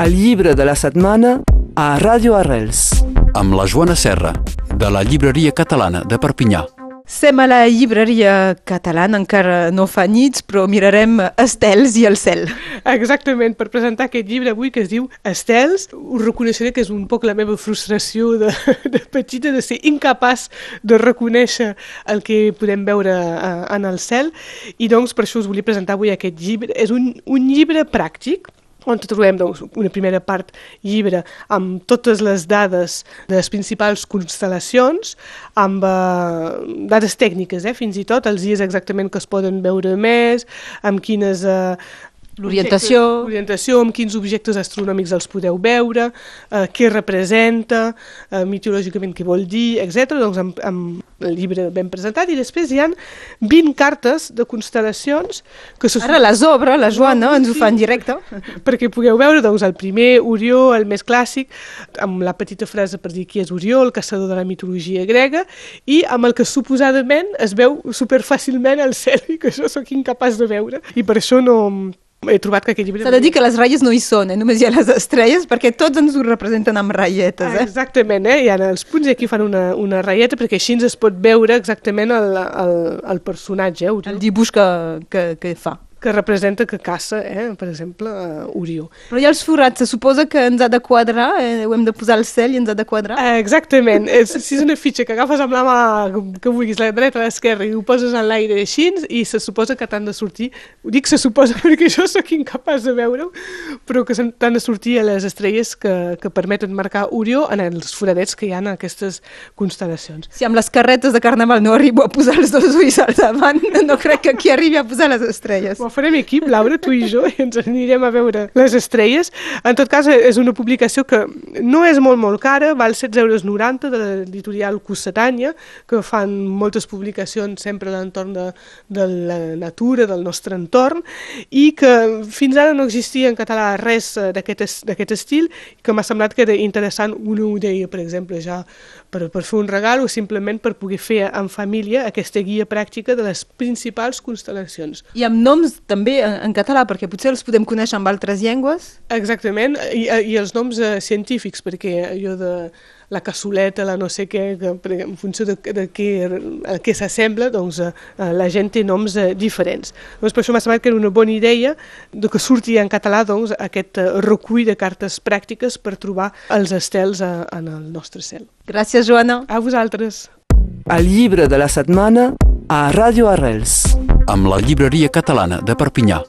El llibre de la setmana a Ràdio Arrels. amb la Joana Serra, de la Llibreria Catalana de Perpinyà. Sem a la llibreria catalana, encara no fa nits, però mirarem estels i el cel. Exactament, per presentar aquest llibre avui que es diu Estels, us reconeixeré que és un poc la meva frustració de, de petita, de ser incapaç de reconèixer el que podem veure uh, en el cel, i doncs per això us volia presentar avui aquest llibre. És un, un llibre pràctic, on trobem doncs, una primera part llibre amb totes les dades de les principals constel·lacions, amb eh, dades tècniques, eh, fins i tot, els dies exactament que es poden veure més, amb quines... Eh, L'orientació. L'orientació, amb quins objectes astronòmics els podeu veure, eh, què representa, eh, mitològicament què vol dir, etc. Doncs amb, amb el llibre ben presentat i després hi han 20 cartes de constel·lacions que se Ara les obre, la Joana, ens ho fa en directe. perquè pugueu veure doncs, el primer Orió, el més clàssic, amb la petita frase per dir qui és Orió, el caçador de la mitologia grega, i amb el que suposadament es veu superfàcilment al cel i que això sóc incapaç de veure. I per això no he trobat que aquest llibre... S'ha de dir que les ratlles no hi són, eh? només hi ha les estrelles, perquè tots ens ho representen amb ratlletes. Ah, Eh? Exactament, eh? hi ha els punts i aquí fan una, una ratlleta perquè així es pot veure exactament el, el, el personatge, eh? El dibuix que, que, que fa. Que representa que caça, eh? per exemple, uh, Orió. Però hi ha els forats, se suposa que ens ha de quadrar, eh? ho hem de posar al cel i ens ha de quadrar. Eh, Exactament, és, si és una fitxa que agafes amb la mà que vulguis, la dreta, l'esquerra, i ho poses en l'aire així, i se suposa que t'han de sortir, ho dic se suposa perquè jo sóc incapaç de veure-ho, però que t'han de sortir a les estrelles que, que permeten marcar Orió en els foradets que hi ha en aquestes constel·lacions. Si amb les carretes de carnaval no arribo a posar els dos ulls al davant, no crec que aquí arribi a posar les estrelles. Farem equip, Laura, tu i jo, i ens anirem a veure les estrelles. En tot cas, és una publicació que no és molt, molt cara, val 16,90 euros de l'editorial Cossetanya, que fan moltes publicacions sempre a l'entorn de, de la natura, del nostre entorn, i que fins ara no existia en català res eh, d'aquest es- d'aquest estil, que m'ha semblat que era interessant una idea, per exemple, ja per, per fer un regal o simplement per poder fer en família aquesta guia pràctica de les principals constel·lacions. I amb noms també en, en català, perquè potser els podem conèixer amb altres llengües. Exactament, i, i els noms eh, científics, perquè jo de la cassoleta, la no sé què, que, en funció de, de què, a què s'assembla, doncs eh, eh, la gent té noms eh, diferents. Doncs per això m'ha semblat que era una bona idea de que surti en català doncs, aquest eh, recull de cartes pràctiques per trobar els estels eh, en el nostre cel. Gràcies, Joana. A vosaltres! El llibre de la setmana a Ràdio Arrels. Amb la Llibreria Catalana de Perpinyà.